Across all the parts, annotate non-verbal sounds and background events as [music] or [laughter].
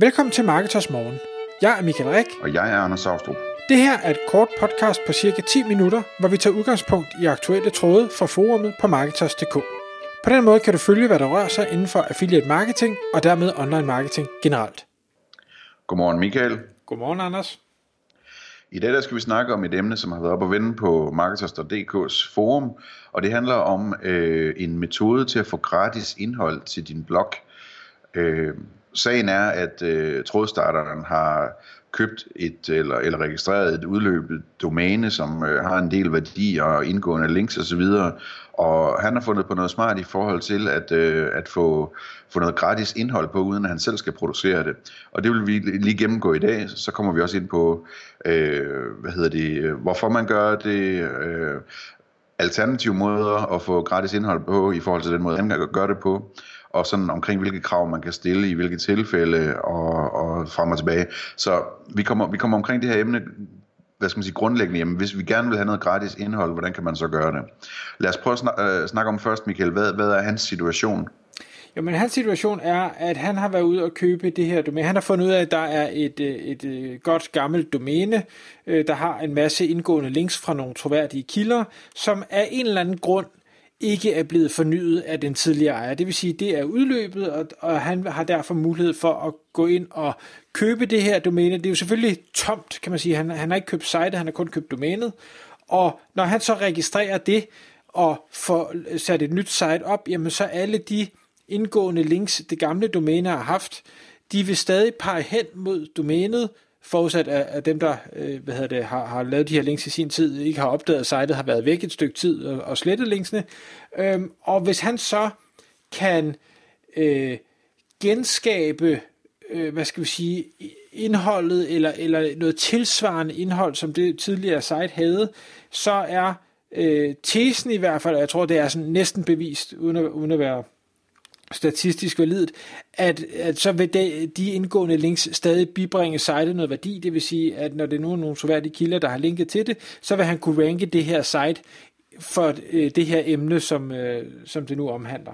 Velkommen til Marketers Morgen. Jeg er Michael Rik. Og jeg er Anders Saustrup. Det her er et kort podcast på cirka 10 minutter, hvor vi tager udgangspunkt i aktuelle tråde fra forumet på Marketers.dk. På den måde kan du følge, hvad der rører sig inden for affiliate marketing og dermed online marketing generelt. Godmorgen Michael. Godmorgen Anders. I dag der skal vi snakke om et emne, som har været op og vende på Marketers.dk's forum, og det handler om øh, en metode til at få gratis indhold til din blog. Øh, sagen er, at øh, trådstarteren har købt et eller, eller registreret et udløbet domæne, som øh, har en del værdi og indgående links osv., og han har fundet på noget smart i forhold til at, øh, at få, få noget gratis indhold på, uden at han selv skal producere det. Og det vil vi lige gennemgå i dag. Så kommer vi også ind på, øh, hvad hedder det, øh, hvorfor man gør det, øh, alternative måder at få gratis indhold på i forhold til den måde, han gør det på og sådan omkring hvilke krav man kan stille i hvilke tilfælde og, og frem og tilbage. Så vi kommer, vi kommer omkring det her emne hvad skal man sige, grundlæggende, jamen, hvis vi gerne vil have noget gratis indhold, hvordan kan man så gøre det? Lad os prøve at snak, øh, snakke om først, Michael, hvad, hvad er hans situation? Jo, men hans situation er, at han har været ude og købe det her domæne. Han har fundet ud af, at der er et, øh, et, et godt gammelt domæne, øh, der har en masse indgående links fra nogle troværdige kilder, som af en eller anden grund ikke er blevet fornyet af den tidligere ejer. Det vil sige, det er udløbet, og, og han har derfor mulighed for at gå ind og købe det her domæne. Det er jo selvfølgelig tomt, kan man sige. Han, han har ikke købt site, han har kun købt domænet. Og når han så registrerer det og får sat et nyt site op, jamen så alle de indgående links, det gamle domæne har haft, de vil stadig pege hen mod domænet, forudsat at, at dem, der øh, hvad hedder det, har, har lavet de her links i sin tid, ikke har opdaget, at sitet har været væk et stykke tid og, og slettet linksene. Øhm, og hvis han så kan øh, genskabe, øh, hvad skal vi sige, indholdet eller, eller noget tilsvarende indhold, som det tidligere site havde, så er øh, tesen i hvert fald, og jeg tror, det er sådan næsten bevist, uden at, uden at være statistisk validt, at, at så vil de, de indgående links stadig bibringe sitet noget værdi, det vil sige, at når det er nogle, nogle soværdige kilder, der har linket til det, så vil han kunne ranke det her site for øh, det her emne, som, øh, som det nu omhandler.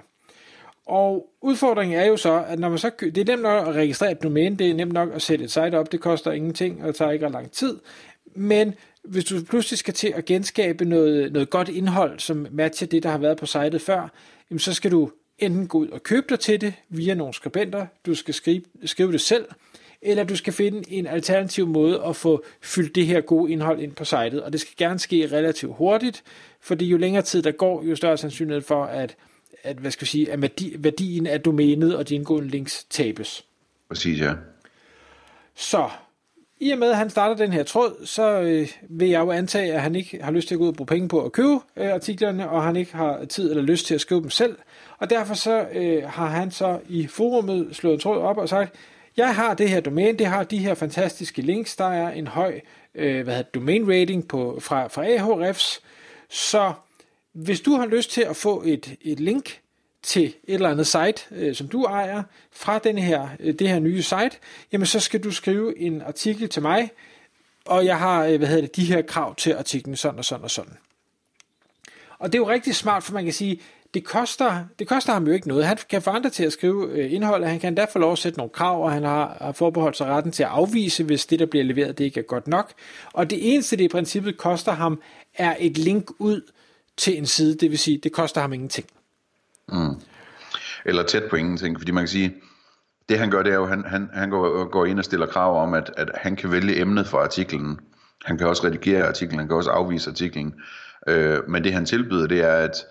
Og udfordringen er jo så, at når man så det er nemt nok at registrere et domæne, det er nemt nok at sætte et site op, det koster ingenting, og det tager ikke lang tid, men hvis du pludselig skal til at genskabe noget, noget godt indhold, som matcher det, der har været på sitet før, jamen så skal du enten gå ud og købe dig til det via nogle skribenter, du skal skrive, skrive det selv, eller du skal finde en alternativ måde at få fyldt det her gode indhold ind på sitet. Og det skal gerne ske relativt hurtigt, fordi jo længere tid der går, jo større sandsynlighed for, at, at, hvad skal jeg sige, at værdi, værdien af domænet og de indgående links tabes. Præcis, ja. Så i og med, at han starter den her tråd, så øh, vil jeg jo antage, at han ikke har lyst til at gå ud og bruge penge på at købe øh, artiklerne, og han ikke har tid eller lyst til at skrive dem selv. Og derfor så øh, har han så i forumet slået en tråd op og sagt, jeg har det her domæne, det har de her fantastiske links, der er en høj øh, hvad hedder, domain rating på, fra, fra Ahrefs, så hvis du har lyst til at få et, et link til et eller andet site, øh, som du ejer, fra den her, øh, det her nye site, jamen så skal du skrive en artikel til mig, og jeg har øh, hvad hedder det, de her krav til artiklen, sådan og sådan og sådan. Og det er jo rigtig smart, for man kan sige, det koster, det koster ham jo ikke noget. Han kan få andre til at skrive øh, indhold, og han kan derfor lov at sætte nogle krav, og han har, har forbeholdt sig retten til at afvise, hvis det, der bliver leveret, det ikke er godt nok. Og det eneste, det i princippet koster ham, er et link ud til en side, det vil sige, det koster ham ingenting. Mm. Eller tæt på ingenting, fordi man kan sige, det han gør, det er jo, han, han, han går, går ind og stiller krav om, at, at han kan vælge emnet for artiklen. Han kan også redigere artiklen, han kan også afvise artiklen. Øh, men det han tilbyder, det er, at,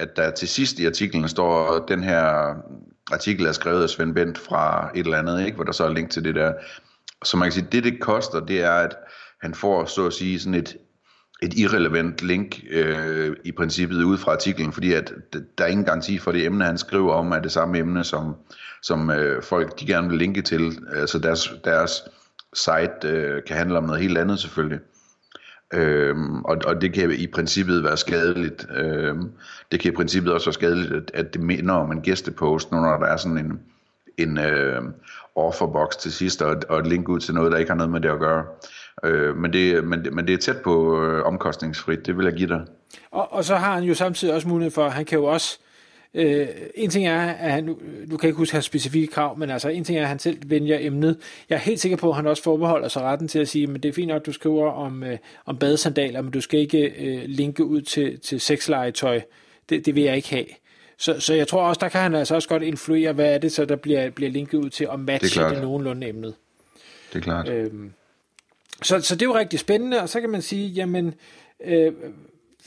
at der til sidst i artiklen står, at den her artikel er skrevet af Svend Bent fra et eller andet, ikke? hvor der så er link til det der. Så man kan sige, det det koster, det er, at han får så at sige sådan et, et irrelevant link øh, i princippet ud fra artiklen, fordi at der er ingen garanti for det emne, han skriver om, er det samme emne, som, som øh, folk de gerne vil linke til. Altså deres, deres site øh, kan handle om noget helt andet selvfølgelig. Øhm, og, og det kan i princippet være skadeligt. Øhm, det kan i princippet også være skadeligt, at, at det minder om en gæstepost, når der er sådan en, en øh, offerbox til sidst, og, og et link ud til noget, der ikke har noget med det at gøre. Øh, men, det, men, men det er tæt på øh, omkostningsfrit, det vil jeg give dig. Og, og så har han jo samtidig også mulighed for, at han kan jo også Øh, en ting er, at han, du kan ikke huske hans specifikke krav, men altså en ting er, at han selv vælger emnet. Jeg er helt sikker på, at han også forbeholder sig retten til at sige, men det er fint nok, at du skriver om, øh, om badesandaler, men du skal ikke øh, linke ud til, til sexlegetøj. Det, det vil jeg ikke have. Så, så jeg tror også, der kan han altså også godt influere, hvad er det så, der bliver, bliver linket ud til, og matche det, det nogenlunde emnet. Det er klart. Øhm, så, så det er jo rigtig spændende, og så kan man sige, jamen, øh,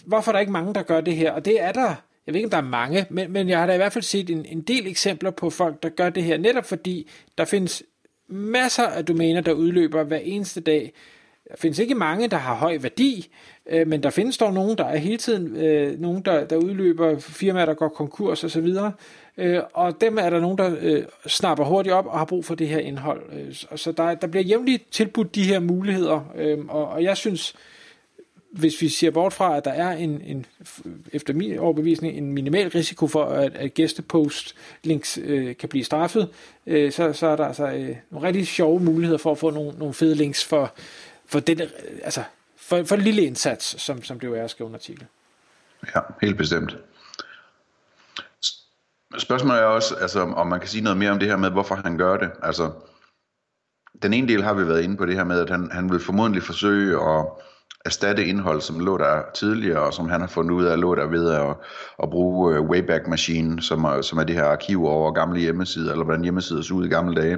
hvorfor er der ikke mange, der gør det her? Og det er der, jeg ved ikke, om der er mange, men, men jeg har da i hvert fald set en, en del eksempler på folk, der gør det her, netop fordi der findes masser af domæner, der udløber hver eneste dag. Der findes ikke mange, der har høj værdi, øh, men der findes dog nogen, der er hele tiden øh, nogen, der, der udløber firmaer, der går konkurs osv., øh, og dem er der nogen, der øh, snapper hurtigt op og har brug for det her indhold. Øh, så der, der bliver jævnligt tilbudt de her muligheder, øh, og, og jeg synes, hvis vi ser bort fra, at der er en, en efter min overbevisning en minimal risiko for, at, at gæstepost links øh, kan blive straffet, øh, så, så er der altså øh, nogle rigtig sjove muligheder for at få nogle, nogle fede links for, for, den, øh, altså, for, for en lille indsats, som, som det jo er at skrive en artikel. Ja, helt bestemt. Spørgsmålet er også, altså, om man kan sige noget mere om det her med, hvorfor han gør det. Altså, den ene del har vi været inde på det her med, at han, han vil formodentlig forsøge at erstatte indhold, som lå der tidligere, og som han har fundet ud af, lå der ved at, at bruge øh, Wayback Machine, som er, som er det her arkiv over gamle hjemmesider, eller hvordan hjemmesider så ud i gamle dage.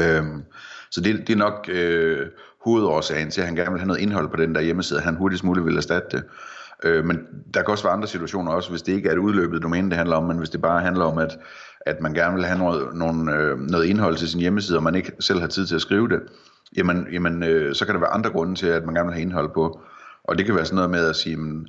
Øhm, så det, det er nok øh, hovedårsagen til, at han gerne vil have noget indhold på den der hjemmeside, han hurtigst muligt vil erstatte det. Øh, men der kan også være andre situationer også, hvis det ikke er et udløbet domæne, det handler om, men hvis det bare handler om, at, at man gerne vil have noget, nogle, øh, noget indhold til sin hjemmeside, og man ikke selv har tid til at skrive det, jamen, jamen øh, så kan der være andre grunde til, at man gerne vil have indhold på. Og det kan være sådan noget med at sige, men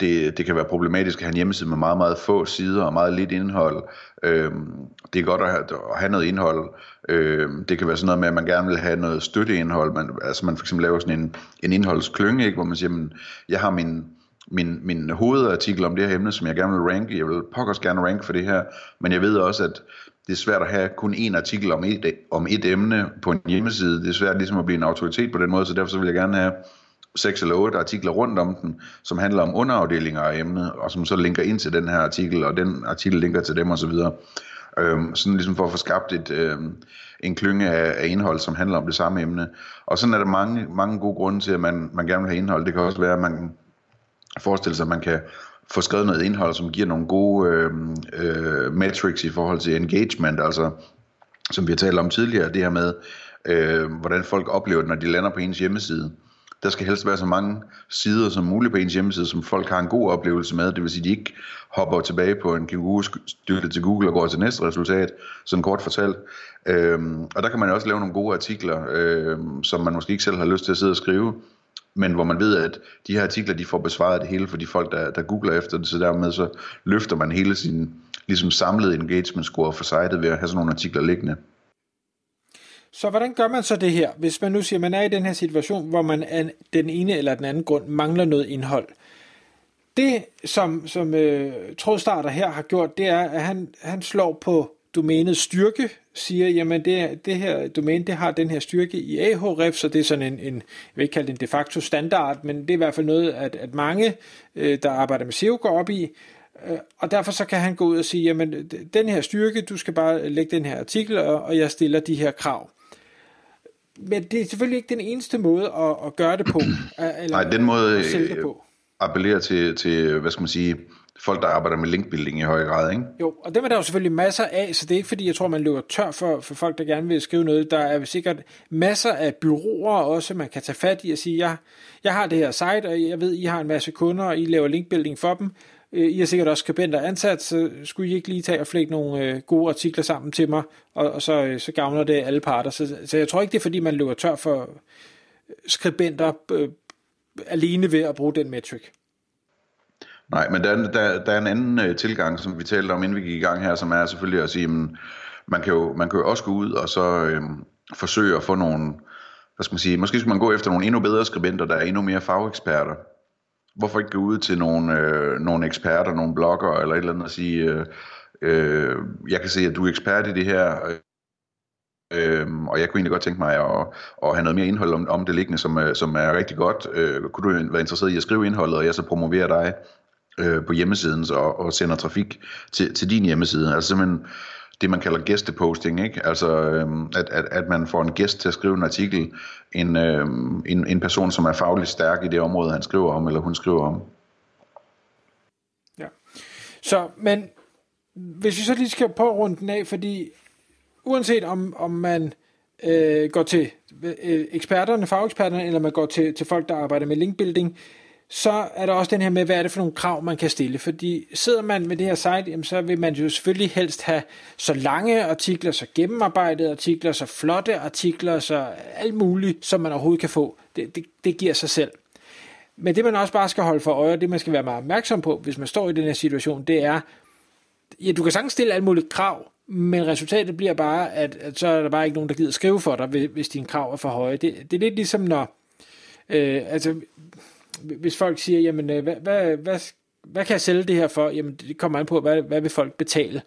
det, det kan være problematisk at have en hjemmeside med meget, meget få sider og meget lidt indhold. Øhm, det er godt at have, at have noget indhold. Øhm, det kan være sådan noget med, at man gerne vil have noget støtteindhold. Man, altså man for eksempel laver sådan en, en indholdsklynge, ikke, hvor man siger, men jeg har min, min, min hovedartikel om det her emne, som jeg gerne vil ranke. Jeg vil pokkers gerne ranke for det her, men jeg ved også, at det er svært at have kun én artikel om et, om et emne på en hjemmeside. Det er svært ligesom at blive en autoritet på den måde, så derfor så vil jeg gerne have seks eller otte artikler rundt om den, som handler om underafdelinger af emnet, og som så linker ind til den her artikel, og den artikel linker til dem osv. Øhm, sådan ligesom for at få skabt et, øhm, en klynge af, af indhold, som handler om det samme emne. Og sådan er der mange, mange gode grunde til, at man, man gerne vil have indhold. Det kan også være, at man forestiller sig, at man kan få skrevet noget indhold, som giver nogle gode øh, øh, metrics i forhold til engagement, altså som vi har talt om tidligere, det her med, øh, hvordan folk oplever det, når de lander på ens hjemmeside. Der skal helst være så mange sider som muligt på ens hjemmeside, som folk har en god oplevelse med. Det vil sige, at de ikke hopper tilbage på en kænguru-styrte til Google og går til næste resultat, sådan kort fortalt. Øhm, og der kan man også lave nogle gode artikler, øhm, som man måske ikke selv har lyst til at sidde og skrive, men hvor man ved, at de her artikler, de får besvaret det hele for de folk, der, der googler efter det, så dermed så løfter man hele sin ligesom samlede engagement score for sitet ved at have sådan nogle artikler liggende. Så hvordan gør man så det her, hvis man nu siger, at man er i den her situation, hvor man af den ene eller den anden grund mangler noget indhold? Det, som, som øh, trådstarter her har gjort, det er, at han, han slår på domænets styrke, siger, jamen det, det her domæne, det har den her styrke i Ahref, så det er sådan en, en jeg vil ikke kalde det en de facto standard, men det er i hvert fald noget, at, at mange, øh, der arbejder med SEO, går op i, øh, og derfor så kan han gå ud og sige, jamen den her styrke, du skal bare lægge den her artikel, og, og jeg stiller de her krav. Men det er selvfølgelig ikke den eneste måde at, at gøre det på. [clears throat] Eller Nej, den måde at det på. appellerer til, til, hvad skal man sige, folk, der arbejder med linkbuilding i høj grad, ikke? Jo, og dem er der jo selvfølgelig masser af, så det er ikke fordi, jeg tror, man løber tør for, for folk, der gerne vil skrive noget. Der er sikkert masser af byråer også, man kan tage fat i og sige, jeg, jeg har det her site, og jeg ved, I har en masse kunder, og I laver linkbuilding for dem. Øh, I har sikkert også skribenter ansat, så skulle I ikke lige tage og flække nogle øh, gode artikler sammen til mig, og, og så, øh, så gavner det alle parter. Så, så jeg tror ikke, det er fordi, man løber tør for skribenter øh, alene ved at bruge den metric. Nej, men der, der, der er en anden øh, tilgang, som vi talte om, inden vi gik i gang her, som er selvfølgelig at sige, at man kan jo, man kan jo også gå ud og så øh, forsøge at få nogle, hvad skal man sige, måske skal man gå efter nogle endnu bedre skribenter, der er endnu mere fageksperter. Hvorfor ikke gå ud til nogle, øh, nogle eksperter, nogle blogger eller et eller andet og sige, øh, øh, jeg kan se, at du er ekspert i det her, øh, Øhm, og jeg kunne egentlig godt tænke mig at, at have noget mere indhold om, om det liggende, som, øh, som er rigtig godt. Øh, kunne du være interesseret i at skrive indholdet, og jeg så promoverer dig øh, på hjemmesiden så, og sender trafik til, til din hjemmeside. Altså simpelthen det, man kalder gæsteposting, ikke? Altså, øhm, at, at, at man får en gæst til at skrive en artikel, en, øhm, en, en person, som er fagligt stærk i det område, han skriver om, eller hun skriver om. Ja. Så, men hvis vi så lige skal på runden af, fordi uanset om, om man øh, går til øh, eksperterne, fageksperterne, eller man går til, til folk, der arbejder med linkbuilding, så er der også den her med, hvad er det for nogle krav, man kan stille. Fordi sidder man med det her site, jamen, så vil man jo selvfølgelig helst have så lange artikler, så gennemarbejdede artikler, så flotte artikler, så alt muligt, som man overhovedet kan få. Det, det, det giver sig selv. Men det man også bare skal holde for øje, det man skal være meget opmærksom på, hvis man står i den her situation, det er, ja, du kan sagtens stille alle mulige krav, men resultatet bliver bare, at, at så er der bare ikke nogen, der gider skrive for dig, hvis dine krav er for høje. Det, det er lidt ligesom når, øh, altså hvis folk siger, jamen, øh, hvad, hvad, hvad, hvad kan jeg sælge det her for? Jamen, det kommer an på, hvad, hvad vil folk betale?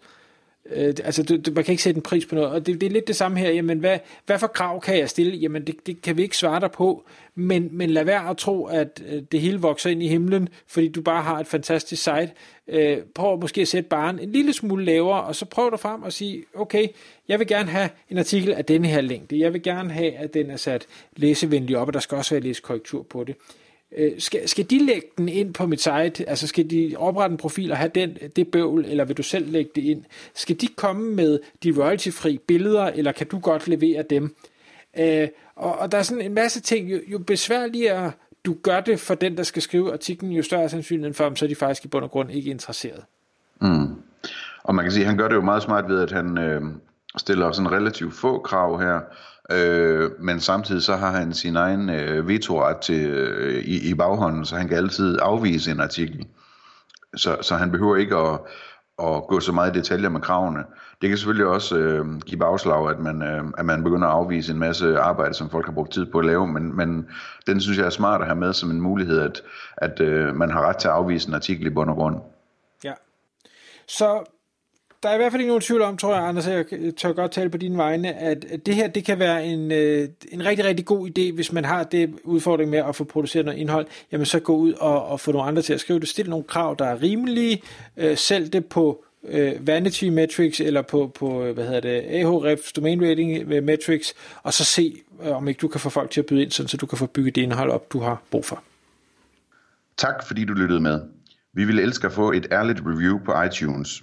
Øh, altså, du, du, man kan ikke sætte en pris på noget, og det, det er lidt det samme her. Jamen, hvad, hvad for krav kan jeg stille? Jamen, det, det kan vi ikke svare dig på, men, men lad være at tro, at øh, det hele vokser ind i himlen, fordi du bare har et fantastisk site. Øh, prøv måske at sætte baren en lille smule lavere, og så prøv dig frem og sige, okay, jeg vil gerne have en artikel af denne her længde. Jeg vil gerne have, at den er sat læsevenlig op, og der skal også være læsekorrektur på det. Øh, Øh, skal, skal de lægge den ind på mit site? Altså skal de oprette en profil og have den, det bøvl, eller vil du selv lægge det ind? Skal de komme med de royalty-fri billeder, eller kan du godt levere dem? Øh, og, og der er sådan en masse ting, jo, jo besværligere du gør det for den, der skal skrive artiklen, jo større sandsynligheden for dem, så er de faktisk i bund og grund ikke interesseret. Mm. Og man kan sige, at han gør det jo meget smart ved, at han øh, stiller sådan relativt få krav her, Øh, men samtidig så har han sin egen øh, vetoret til, øh, i, i baghånden, så han kan altid afvise en artikel. Så, så han behøver ikke at, at gå så meget i detaljer med kravene. Det kan selvfølgelig også øh, give bagslag, at man, øh, at man begynder at afvise en masse arbejde, som folk har brugt tid på at lave, men, men den synes jeg er smart at have med som en mulighed, at, at øh, man har ret til at afvise en artikel i bund og grund. Ja. Så der er i hvert fald ikke nogen tvivl om, tror jeg, Anders, jeg tør godt tale på dine vegne, at det her, det kan være en, øh, en rigtig, rigtig god idé, hvis man har det udfordring med at få produceret noget indhold, jamen så gå ud og, og få nogle andre til at skrive det, stille nogle krav, der er rimelige, øh, sælg det på øh, Vanity Metrics, eller på, på øh, hvad hedder det, Ahrefs Domain Rating øh, Metrics, og så se, øh, om ikke du kan få folk til at byde ind, sådan, så du kan få bygget det indhold op, du har brug for. Tak fordi du lyttede med. Vi ville elske at få et ærligt review på iTunes.